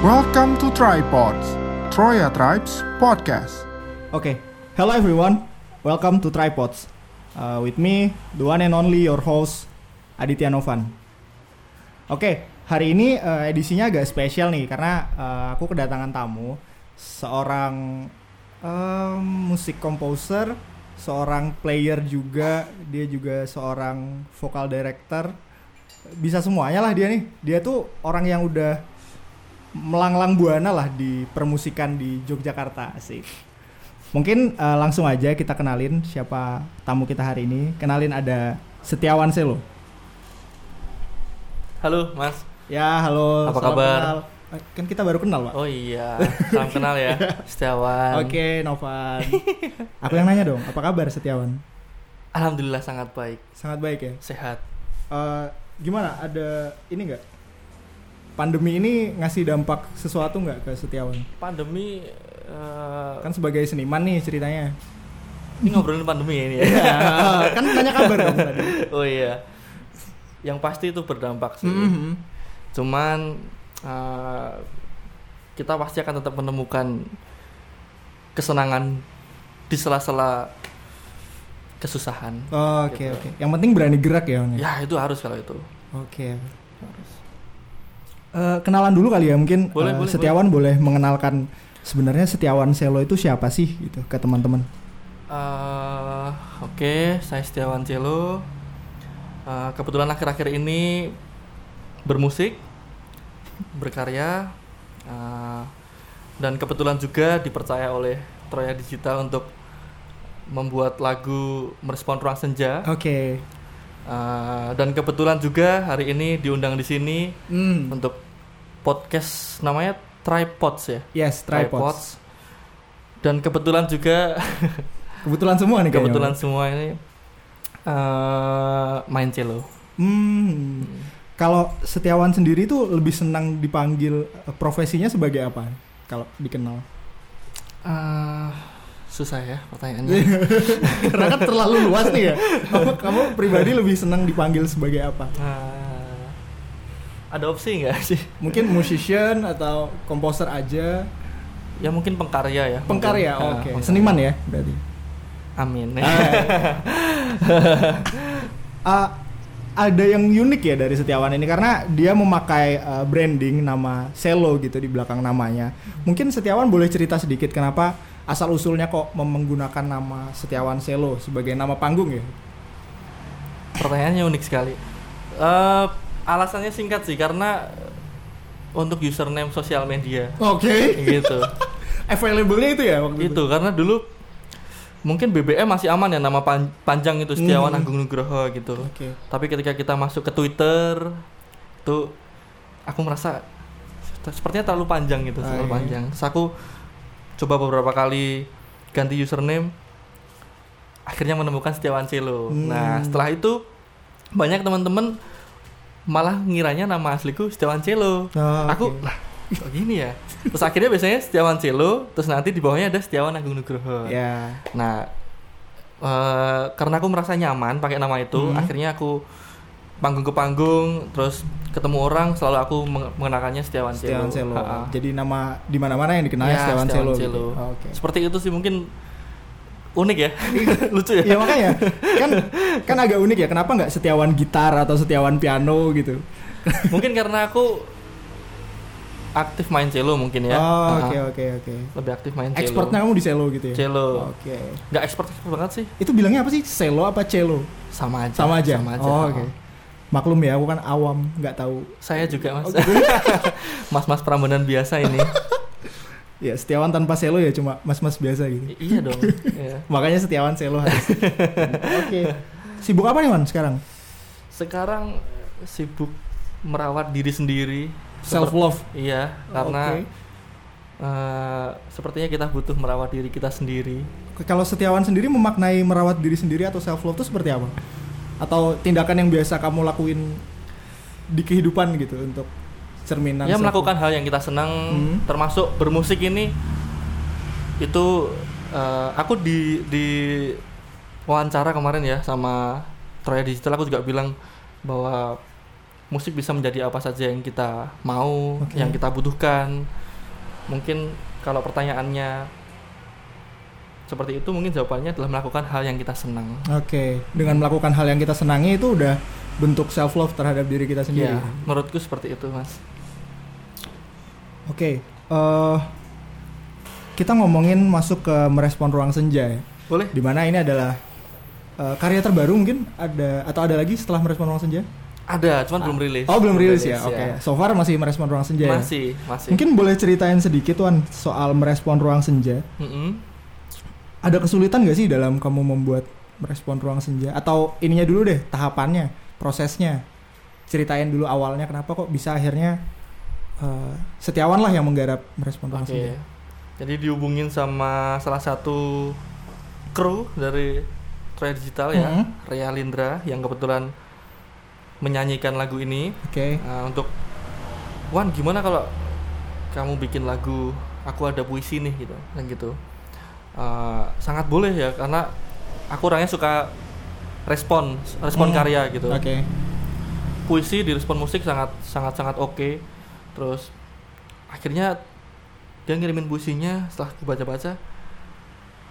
Welcome to Tripods, Troya Tribes Podcast. Okay, hello everyone. Welcome to Tripods. Uh, with me, the one and only your host, Aditya Novan. Oke, hari ini uh, edisinya agak spesial nih karena uh, aku kedatangan tamu, seorang um, musik composer, seorang player juga, dia juga seorang vocal director, bisa semuanya lah dia nih. Dia tuh orang yang udah melanglang buana lah di permusikan di Yogyakarta sih. Mungkin uh, langsung aja kita kenalin siapa tamu kita hari ini. Kenalin ada Setiawan Selo. Halo, Mas. Ya, halo. Apa salam kabar? kenal. Eh, Kan kita baru kenal, Pak. Oh iya, salam kenal ya, Setiawan. Oke, Novan. Aku yang nanya dong, apa kabar Setiawan? Alhamdulillah sangat baik, Sangat baik ya. sehat. Eh, gimana? Ada ini nggak? Pandemi ini ngasih dampak sesuatu nggak ke Setiawan? Pandemi eh, Kan sebagai seniman nih ceritanya. ini ngobrolin pandemi ya ini ya. Ya, kan nanya kabar dong tadi. oh iya. Yang pasti itu berdampak sih. Mhm. Cuman eh, kita pasti akan tetap menemukan kesenangan di sela-sela kesusahan. Oh, Oke Gitu. oke. Yang penting berani gerak ya. Ya? Ya itu harus kalau itu. Oke. Eh, kenalan dulu kali ya mungkin Boleh, eh, boleh, Setiawan boleh. mengenalkan sebenarnya Setiawan Selo itu siapa sih gitu ke teman-teman. Eh, Oke, saya Setiawan Celo. Eh, kebetulan akhir-akhir ini bermusik, berkarya, eh, dan kebetulan juga dipercaya oleh Troya Digital untuk membuat lagu merespon ruang senja. Oke. Eh, dan kebetulan juga hari ini diundang di sini Hmm. untuk podcast namanya Tripods ya. Yes, tripods. Dan kebetulan juga Kebetulan semua nih kayaknya. kebetulan semua ini eh main cello. Hmm. Kalau Setiawan sendiri tuh lebih senang dipanggil eh, profesinya sebagai apa? Kalau dikenal. Eh, susah ya pertanyaannya. Karena kan terlalu luas nih ya. Kamu, kamu pribadi lebih senang dipanggil sebagai apa? Eh, ada opsi nggak sih? Mungkin musician atau komposer aja? Ya mungkin pengkarya ya. Pengkarya, oke. Eh, pengkarya. Seniman ya berarti. Amin. Ah, ada yang unik ya dari Setiawan ini karena dia memakai uh, branding nama Selo gitu di belakang namanya. Mungkin Setiawan boleh cerita sedikit kenapa asal usulnya kok menggunakan nama Setiawan Selo sebagai nama panggung ya? Pertanyaannya unik sekali. Eh, alasannya singkat sih karena untuk username sosial media Oke. gitu. Available-nya itu ya waktu itu. itu karena dulu mungkin BBM masih aman ya nama pan- panjang itu Setiawan Hmm. Agung Nugroho gitu. Oke. Tapi ketika kita masuk ke Twitter itu aku merasa sepertinya terlalu panjang gitu, Ah, terlalu iya. panjang. Terus aku coba beberapa kali ganti username akhirnya menemukan Setiawan Celo. Hmm. Nah, setelah itu banyak teman-teman malah ngiranya nama asliku Setiawan Celo. Oh, aku oke. lah kok gini ya. Terus akhirnya biasanya Setiawan Celo, terus nanti di bawahnya ada Setiawan Agung Nugroho. Ya. Nah, eh, karena aku merasa nyaman pakai nama itu, Hmm. akhirnya aku panggung ke panggung, terus ketemu orang selalu aku meng- mengenakannya Setiawan Celo. Setiawan Selo. Ha-ha. Jadi nama di mana-mana yang dikenal Ya, Setiawan, Setiawan Selo. Celo. gitu. Oh, Oke. Seperti itu sih mungkin unik ya, lucu ya. Iya makanya kan kan agak unik ya kenapa nggak Setiawan gitar atau Setiawan piano gitu? mungkin karena aku aktif main cello mungkin ya. Oh, oke oke oke. Lebih aktif main cello. Expertnya kamu di cello gitu ya? Cello. Oke. Nggak expert expert banget sih, Itu bilangnya apa sih? Cello apa cello? sama aja. Sama aja. Sama aja. Oh, oke. Maklum ya, aku kan awam, nggak tahu. Saya juga mas. Oh, gitu. Mas-mas Prambanan biasa ini. Ya, Setiawan tanpa cello ya cuma mas-mas biasa gitu. I- iya dong. Iya. Makanya Setiawan cello harus. Oke. Sibuk apa nih, Man, sekarang? Sekarang sibuk merawat diri sendiri. Self love. Iya, karena Oke. eh, sepertinya kita butuh merawat diri kita sendiri. Kalau Setiawan sendiri memaknai merawat diri sendiri atau self love itu seperti apa? Atau tindakan yang biasa kamu lakuin di kehidupan gitu untuk cerminan ya melakukan hal yang kita senang, Hmm. termasuk bermusik ini. Itu eh, aku di di wawancara kemarin ya sama Troya Digital aku juga bilang bahwa musik bisa menjadi apa saja yang kita mau, Oke. yang kita butuhkan. Mungkin kalau pertanyaannya seperti itu, mungkin jawabannya adalah melakukan hal yang kita senang. Oke, dengan melakukan hal yang kita senangi itu udah bentuk self love terhadap diri kita sendiri. Ya, menurutku seperti itu, Mas. Oke, eh kita ngomongin masuk ke merespon ruang senja ya. Boleh? Di mana ini adalah eh, karya terbaru mungkin ada atau ada lagi setelah merespon ruang senja? Ada, cuman belum rilis. Oh belum rilis ya. Oke, so far masih merespon ruang senja. ya? Masih, masih. Mungkin boleh ceritain sedikit Wan soal merespon ruang senja. Mm-mm. Ada kesulitan gak sih dalam kamu membuat merespon ruang senja? Atau ininya dulu deh tahapannya, prosesnya. Ceritain dulu awalnya kenapa kok bisa akhirnya eh, Setiawan lah yang menggarap merespon ruang senja. Jadi dihubungin sama salah satu kru dari Troya Digital ya, Mhm. Rea Lindra yang kebetulan menyanyikan lagu ini Oke. Nah, untuk Wan gimana kalau kamu bikin lagu aku ada puisi nih gitu kan gitu Eh, sangat boleh ya karena aku orangnya suka respon respon Hmm, karya gitu Oke. puisi di respon musik sangat sangat sangat oke terus akhirnya dia ngirimin puisinya setelah aku baca-baca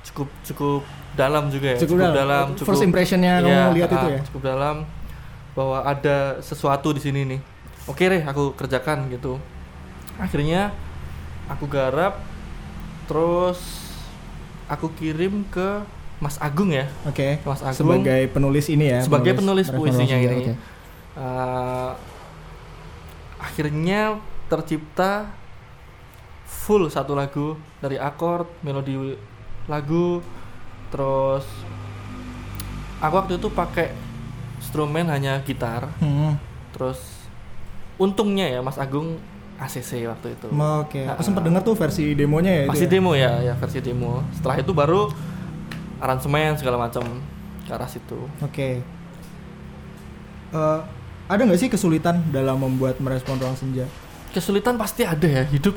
cukup cukup dalam juga ya Cukup, dalam. First impressionnya Iya, kamu lihat itu ah, ya. cukup dalam bahwa ada sesuatu di sini nih oke deh aku kerjakan gitu akhirnya aku garap terus aku kirim ke Mas Agung ya Oke. Mas Agung Sebagai penulis ini ya. Sebagai penulis merespon puisinya senja, ini. oke. Eh, akhirnya tercipta full satu lagu dari akord melodi lagu terus aku waktu itu pakai instrumen hanya gitar Hmm. terus untungnya ya Mas Agung ACC waktu itu Oke. Aku Ah. sempat dengar tuh versi demonya ya. masih ya? demo ya ya versi demo setelah itu baru aransemen segala macam ke arah situ Oke. Eh, ada nggak sih kesulitan dalam membuat merespon ruang senja? kesulitan pasti ada ya hidup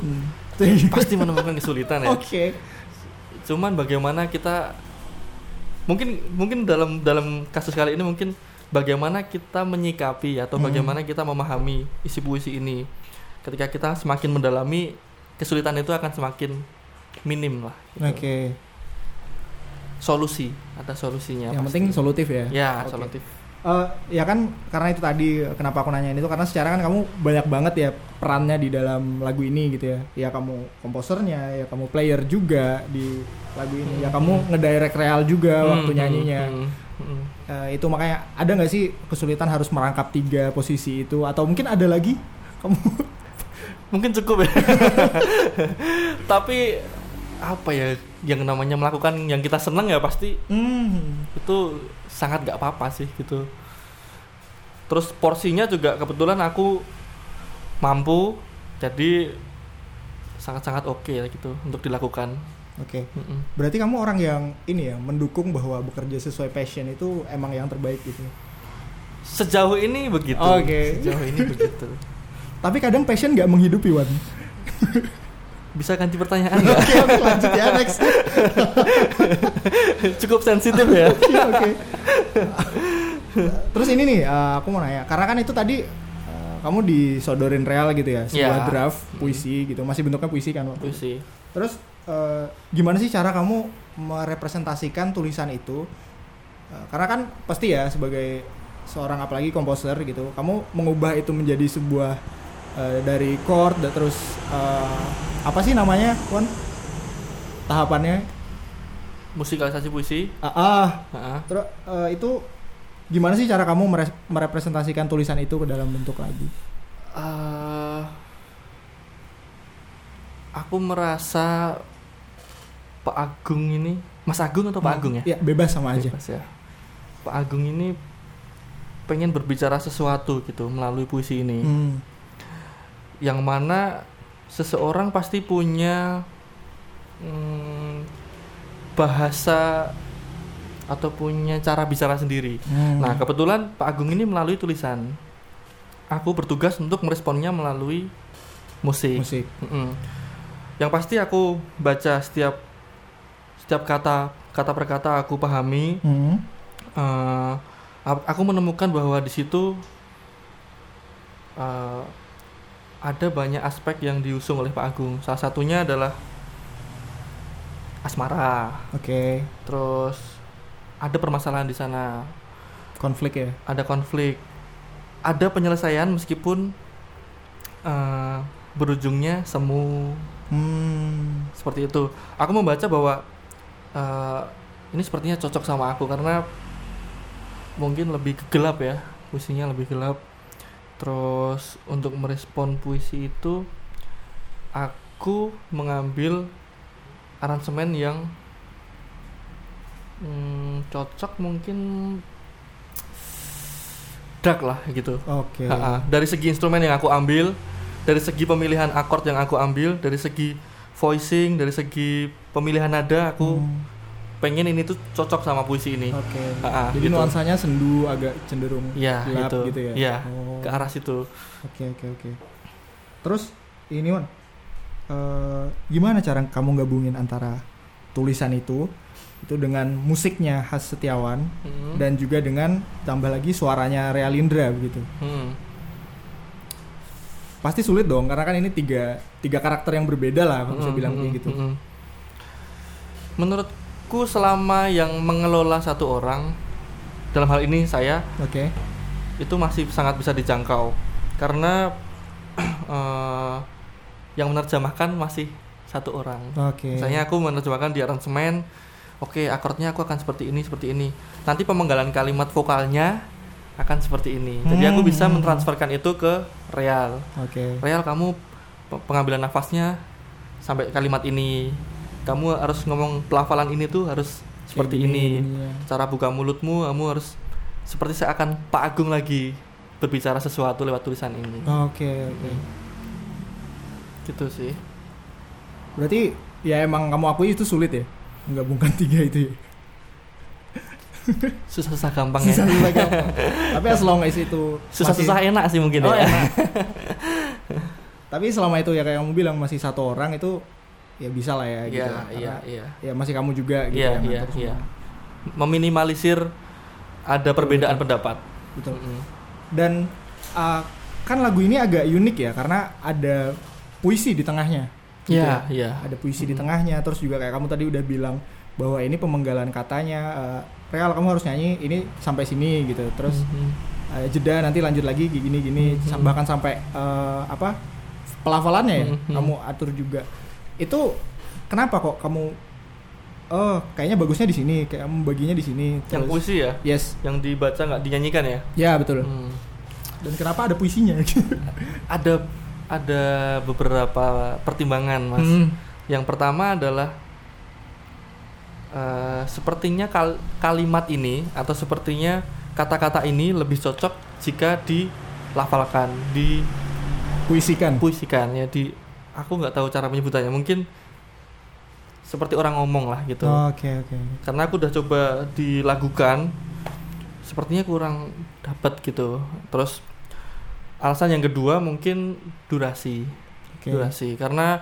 pasti menemukan kesulitan ya Oke. cuman bagaimana kita mungkin mungkin dalam dalam kasus kali ini mungkin bagaimana kita menyikapi atau Hmm. bagaimana kita memahami isi puisi ini ketika kita semakin mendalami kesulitan itu akan semakin minim lah gitu. Oke. solusi ada solusinya Yang pasti. penting solutif ya. ya Oke. solutif Eh, ya kan karena itu tadi kenapa aku nanyain itu karena secara kan kamu banyak banget ya perannya di dalam lagu ini gitu ya. Ya kamu komposernya, ya kamu player juga di lagu ini. Ya kamu ngedirect real juga Hmm, waktu hmm, nyanyinya. hmm, hmm. Eh, itu makanya ada nggak sih kesulitan harus merangkap tiga posisi itu atau mungkin ada lagi kamu mungkin cukup ya tapi apa ya yang namanya melakukan yang kita senang ya pasti Hmm. itu sangat gak apa-apa sih gitu terus porsinya juga kebetulan aku mampu jadi sangat-sangat oke ya gitu untuk dilakukan Oke. Mm-mm. Berarti kamu orang yang ini ya mendukung bahwa bekerja sesuai passion itu emang yang terbaik gitu. sejauh ini begitu Oke. sejauh ini begitu Tapi kadang passion nggak menghidupi Wan. bisa ganti pertanyaan nggak Oke oke lanjut ya next. cukup sensitif ya Oke oke. Terus ini nih eh, aku mau nanya karena kan itu tadi eh, kamu disodorin real gitu ya sebuah Ya. draft puisi gitu masih bentuknya puisi kan waktu itu. puisi Terus eh, gimana sih cara kamu merepresentasikan tulisan itu? Karena kan pasti ya sebagai seorang apalagi komposer gitu, kamu mengubah itu menjadi sebuah eh, dari chord dan terus eh, apa sih namanya, Wan? Tahapannya? musikalisasi puisi Ah, ah. Heeh. terus eh, itu gimana sih cara kamu mere- merepresentasikan tulisan itu ke dalam bentuk lagu? Eh, aku merasa Pak Agung ini Mas Agung atau Pak Agung ya? Ya bebas sama aja. Bebas ya. Pak Agung ini pengen berbicara sesuatu gitu melalui puisi ini. Hmm. Yang mana seseorang pasti punya hmm, bahasa atau punya cara bicara sendiri. Hmm. Nah, kebetulan Pak Agung ini melalui tulisan. Aku bertugas untuk meresponnya melalui musik. musik. Mm-mm. Yang pasti aku baca setiap setiap kata kata per kata aku pahami. Hmm. A- aku menemukan bahwa di situ eh, ada banyak aspek yang diusung oleh Pak Agung. Salah satunya adalah asmara. Oke, Terus ada permasalahan di sana, konflik ya. ada konflik, ada penyelesaian meskipun eh, berujungnya semu Hmm, seperti itu. Aku membaca bahwa eh, ini sepertinya cocok sama aku karena mungkin lebih gelap ya, puisinya lebih gelap. Terus untuk merespon puisi itu, aku mengambil aransemen yang hmm, cocok mungkin dark lah gitu. oke. Ha-ha. Dari segi instrumen yang aku ambil, dari segi pemilihan akord yang aku ambil, dari segi voicing, dari segi pemilihan nada, aku Hmm, pengen ini tuh cocok sama puisi ini. Oke. Ha-ha, Jadi gitu. nuansanya sendu agak cenderung Iya, gelap gitu. gitu ya. Iya, Oh, Ke arah situ. Oke oke oke. Terus ini Wan, eh, gimana cara kamu gabungin antara tulisan itu itu dengan musiknya khas Setiawan Hmm. dan juga dengan tambah lagi suaranya Realindra begitu. Hmm. Pasti sulit dong karena kan ini tiga tiga karakter yang berbeda lah kalau bisa Mm, bilang mm, kayak gitu. mm, mm. Menurutku selama yang mengelola satu orang dalam hal ini saya Oke. itu masih sangat bisa dijangkau karena eh, yang menerjemahkan masih satu orang. Oke. Misalnya aku menerjemahkan di aransemen, oke akordnya aku akan seperti ini seperti ini. Nanti pemenggalan kalimat vokalnya akan seperti ini. Jadi aku bisa Hmm. mentransferkan itu ke real. Oke. Real kamu pe- pengambilan nafasnya sampai kalimat ini. Kamu harus ngomong pelafalan ini tuh harus seperti ini. gini, ya. Cara buka mulutmu kamu harus seperti saya akan Pak Agung lagi berbicara sesuatu lewat tulisan ini. Oke oke. Gitu sih. Berarti ya emang kamu akui itu sulit ya menggabungkan tiga itu. Ya? Susah-susah gampang Susah ya. susah gampang. Tapi as long as itu Susah-susah masih- enak sih mungkin Oh, ya. enak. Tapi selama itu ya kayak kamu bilang masih satu orang itu ya bisa lah ya gitu. Iya, Karena iya, iya. Ya masih kamu juga gitu Iya, yang iya, ngatur iya. semua. Meminimalisir ada perbedaan pendapat. Betul. Mm-mm. Dan uh, kan lagu ini agak unik ya karena ada puisi di tengahnya. gitu Iya, ya. iya. Ada puisi di Mm. tengahnya terus juga kayak kamu tadi udah bilang bahwa ini pemenggalan katanya uh, real kamu harus nyanyi ini sampai sini gitu. Terus Mhm. uh, jeda nanti lanjut lagi gini gini Mhm. sam- bahkan sampai uh, apa pelafalannya ya Mhm. kamu atur juga itu kenapa kok kamu oh kayaknya bagusnya di sini kayak baginya di sini yang puisi ya, yes yang dibaca nggak dinyanyikan ya. ya betul Hmm. dan kenapa ada puisinya Ada ada beberapa pertimbangan mas. Hmm. Yang pertama adalah eh, sepertinya kal- kalimat ini atau sepertinya kata-kata ini lebih cocok jika dilafalkan, puisikan dipuisikan ya di. Aku nggak tahu cara penyebutannya. Mungkin seperti orang ngomong lah gitu. oke oke karena aku udah coba dilakukan sepertinya kurang dapat gitu terus alasan yang kedua mungkin durasi oke durasi karena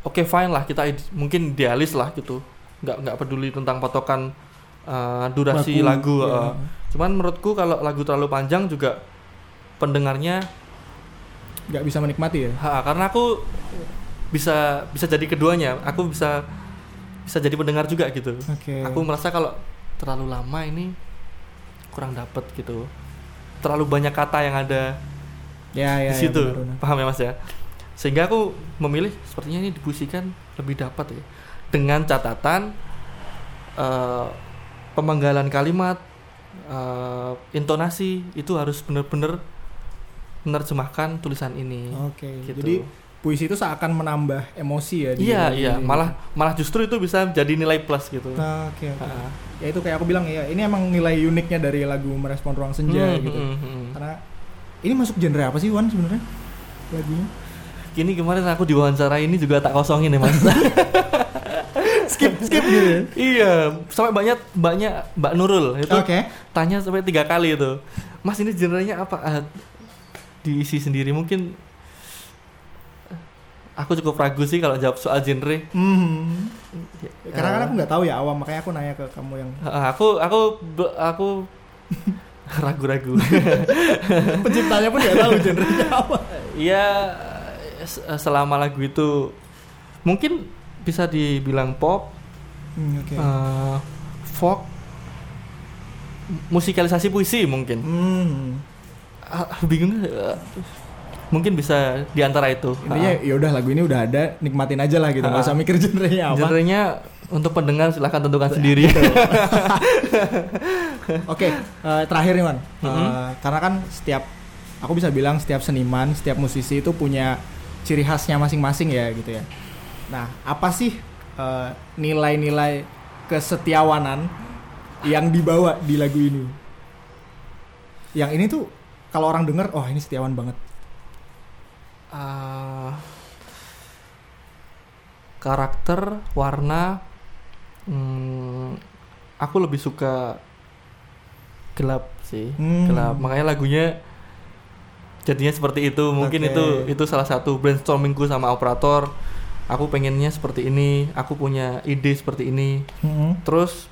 oke fine lah kita ide- mungkin idealis lah gitu nggak nggak peduli tentang patokan uh, durasi lagu, ya. uh. cuman menurutku kalau lagu terlalu panjang juga pendengarnya nggak bisa menikmati ya? Ha, karena aku bisa bisa jadi keduanya. Aku bisa bisa jadi pendengar juga gitu. Oke. Aku merasa kalau terlalu lama ini kurang dapet gitu. Terlalu banyak kata yang ada ya ya di ya, situ. benar, benar. paham ya mas ya? Sehingga aku memilih sepertinya ini dipuisikan lebih dapat ya. Dengan catatan eh, pemenggalan kalimat eh, intonasi itu harus benar-benar menerjemahkan tulisan ini oke gitu. jadi puisi itu seakan menambah emosi ya iya iya ini. malah malah justru itu bisa jadi nilai plus gitu Nah, oke oke Ha. ya itu kayak aku bilang ya ini emang nilai uniknya dari lagu merespon ruang senja Hmm, gitu hmm, hmm. karena ini masuk genre apa sih Wan sebenarnya lagunya Ini kemarin aku diwawancara ini juga tak kosongin ya mas. skip skip gitu ya? iya, sampai banyak banyak Mbak Nurul itu oke tanya sampai tiga kali itu. Mas ini genrenya apa? Diisi sendiri mungkin. Aku cukup ragu sih kalau jawab soal genre. Hmm. Karena kan Eh, aku nggak tahu ya awam makanya aku nanya ke kamu yang aku aku aku ragu-ragu. Penciptanya pun nggak tahu genrenya apa. Iya se- selama lagu itu mungkin bisa dibilang pop, Hmm, Oke. eh, folk, musikalisasi puisi mungkin. Hmm. Ah, bingung eh, mungkin bisa di antara itu. Intinya ya udah lagu ini udah ada, nikmatin aja lah gitu. Nggak usah mikir genrenya Ah. apa. Genrenya untuk pendengar silahkan tentukan sendiri. Oke, eh, terakhir nih man, Eh, Mhm. karena kan setiap aku bisa bilang setiap seniman, setiap musisi itu punya ciri khasnya masing-masing ya gitu ya. Nah, apa sih eh, nilai-nilai kesetiawanan yang dibawa di lagu ini? Yang ini tuh kalau orang denger, oh ini setiawan banget. Ah, karakter, warna, hmm, aku lebih suka gelap sih, Hmm. gelap. Makanya lagunya jadinya seperti itu. Mungkin Oke. itu itu salah satu brainstormingku sama operator. Aku pengennya seperti ini, aku punya ide seperti ini. Terus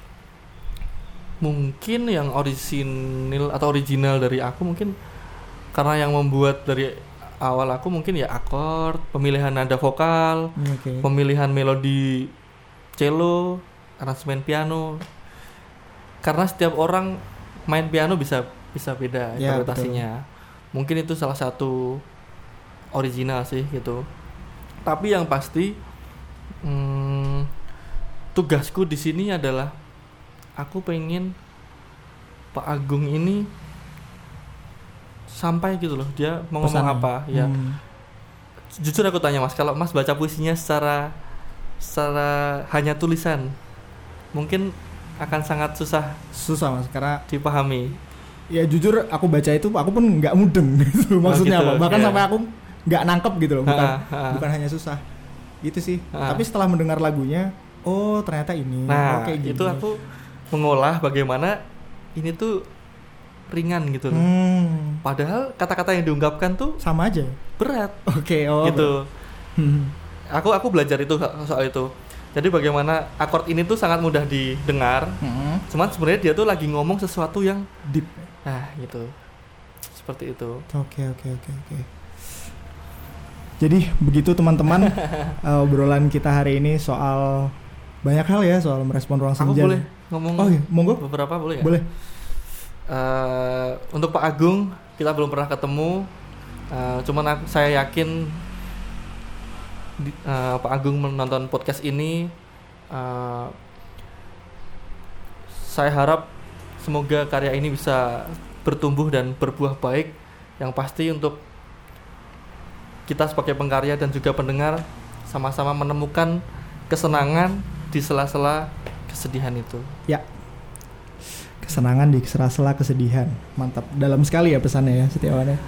mungkin yang orisinil atau original dari aku mungkin karena yang membuat dari awal aku mungkin ya akord, pemilihan nada vokal, Oke. pemilihan melodi cello, aransemen piano. Karena setiap orang main piano bisa bisa beda Ya, interpretasinya. Mungkin itu salah satu original sih gitu. Tapi yang pasti hmm, tugasku di sini adalah aku pengen Pak Agung ini sampai gitu loh dia mau ngomong Pesannya. apa ya Hmm. jujur aku tanya mas kalau mas baca puisinya secara secara hanya tulisan mungkin akan sangat susah Susah mas, karena dipahami ya jujur aku baca itu aku pun nggak mudeng gitu maksudnya gitu, apa bahkan iya. sampai aku nggak nangkep gitu loh bukan Ha, ha. bukan hanya susah gitu sih Ha. tapi setelah mendengar lagunya oh ternyata ini nah oh, kayak gini. itu aku mengolah bagaimana ini tuh ringan gitu loh. Hmm, padahal kata-kata yang diungkapkan tuh sama aja? berat. Oke oh gitu. Hmm. aku aku belajar itu soal itu. Jadi bagaimana akord ini tuh sangat mudah didengar Hmm. cuman sebenarnya dia tuh lagi ngomong sesuatu yang deep. Nah gitu. Seperti itu. Oke oke oke oke. Jadi begitu teman-teman eh, obrolan kita hari ini soal banyak hal ya soal merespon ruang aku senja. boleh ngomong oh iya monggo. beberapa boleh ya? Boleh Eh, untuk Pak Agung kita belum pernah ketemu. Eh, cuman aku, saya yakin di- eh, Pak Agung menonton podcast ini. Eh, saya harap semoga karya ini bisa bertumbuh dan berbuah baik. Yang pasti untuk kita sebagai pengkarya dan juga pendengar sama-sama menemukan kesenangan di sela-sela kesedihan itu. Ya. Kesenangan di sela-sela kesedihan. Mantap. Dalam sekali ya pesannya ya Setiawan ya.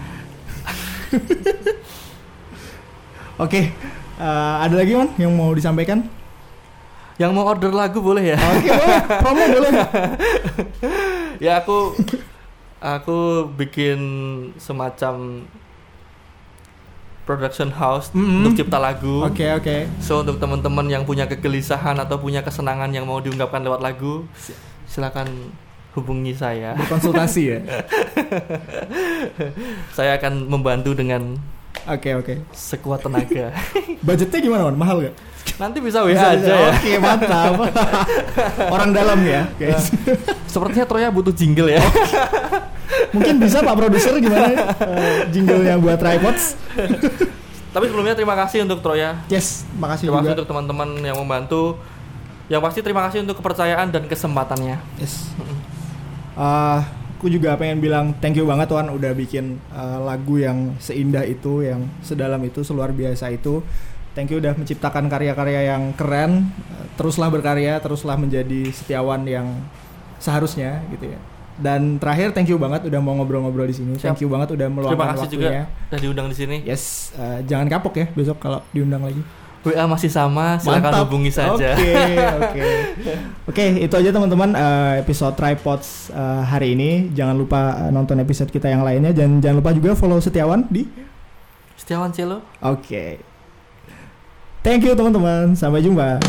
Oke. eh, ada lagi man yang mau disampaikan? yang mau order lagu boleh ya Oke boleh. Promo boleh. ya aku aku bikin semacam production house Mm-mm. untuk cipta lagu. Oke oke. So untuk teman-teman yang punya kegelisahan atau punya kesenangan yang mau diungkapkan lewat lagu, silakan hubungi saya. Berkonsultasi ya. saya akan membantu dengan Oke oke. sekuat tenaga. Budgetnya gimana man? Mahal gak? Nanti bisa WA Bisa, aja bisa. ya. Oke mantap. Orang dalam ya guys. Sepertinya Troya butuh jingle ya. Mungkin bisa Pak Produser gimana? eh, jinglenya buat tripods. Tapi sebelumnya terima kasih untuk Troya. Yes. Makasih Terima kasih juga. untuk teman-teman yang membantu. Yang pasti terima kasih untuk kepercayaan dan kesempatannya. Yes. Ah, aku juga pengen bilang thank you banget Wan udah bikin uh, lagu yang seindah itu, yang sedalam itu, seluar biasa itu. Thank you udah menciptakan karya-karya yang keren. Uh, teruslah berkarya, teruslah menjadi setiawan yang seharusnya gitu ya. Dan terakhir thank you banget udah mau ngobrol-ngobrol di sini. Thank you banget udah meluangkan Terima kasih juga waktunya. udah diundang di sini. Yes, uh, jangan kapok ya besok kalau diundang lagi. WA masih sama, silakan Mantap. hubungi saja. Oke, oke. Oke, itu aja teman-teman eh, episode Tripods eh, hari ini. Jangan lupa eh, nonton episode kita yang lainnya dan jangan lupa juga follow Setiawan di Setiawan Celo. Oke. Thank you teman-teman. Sampai jumpa.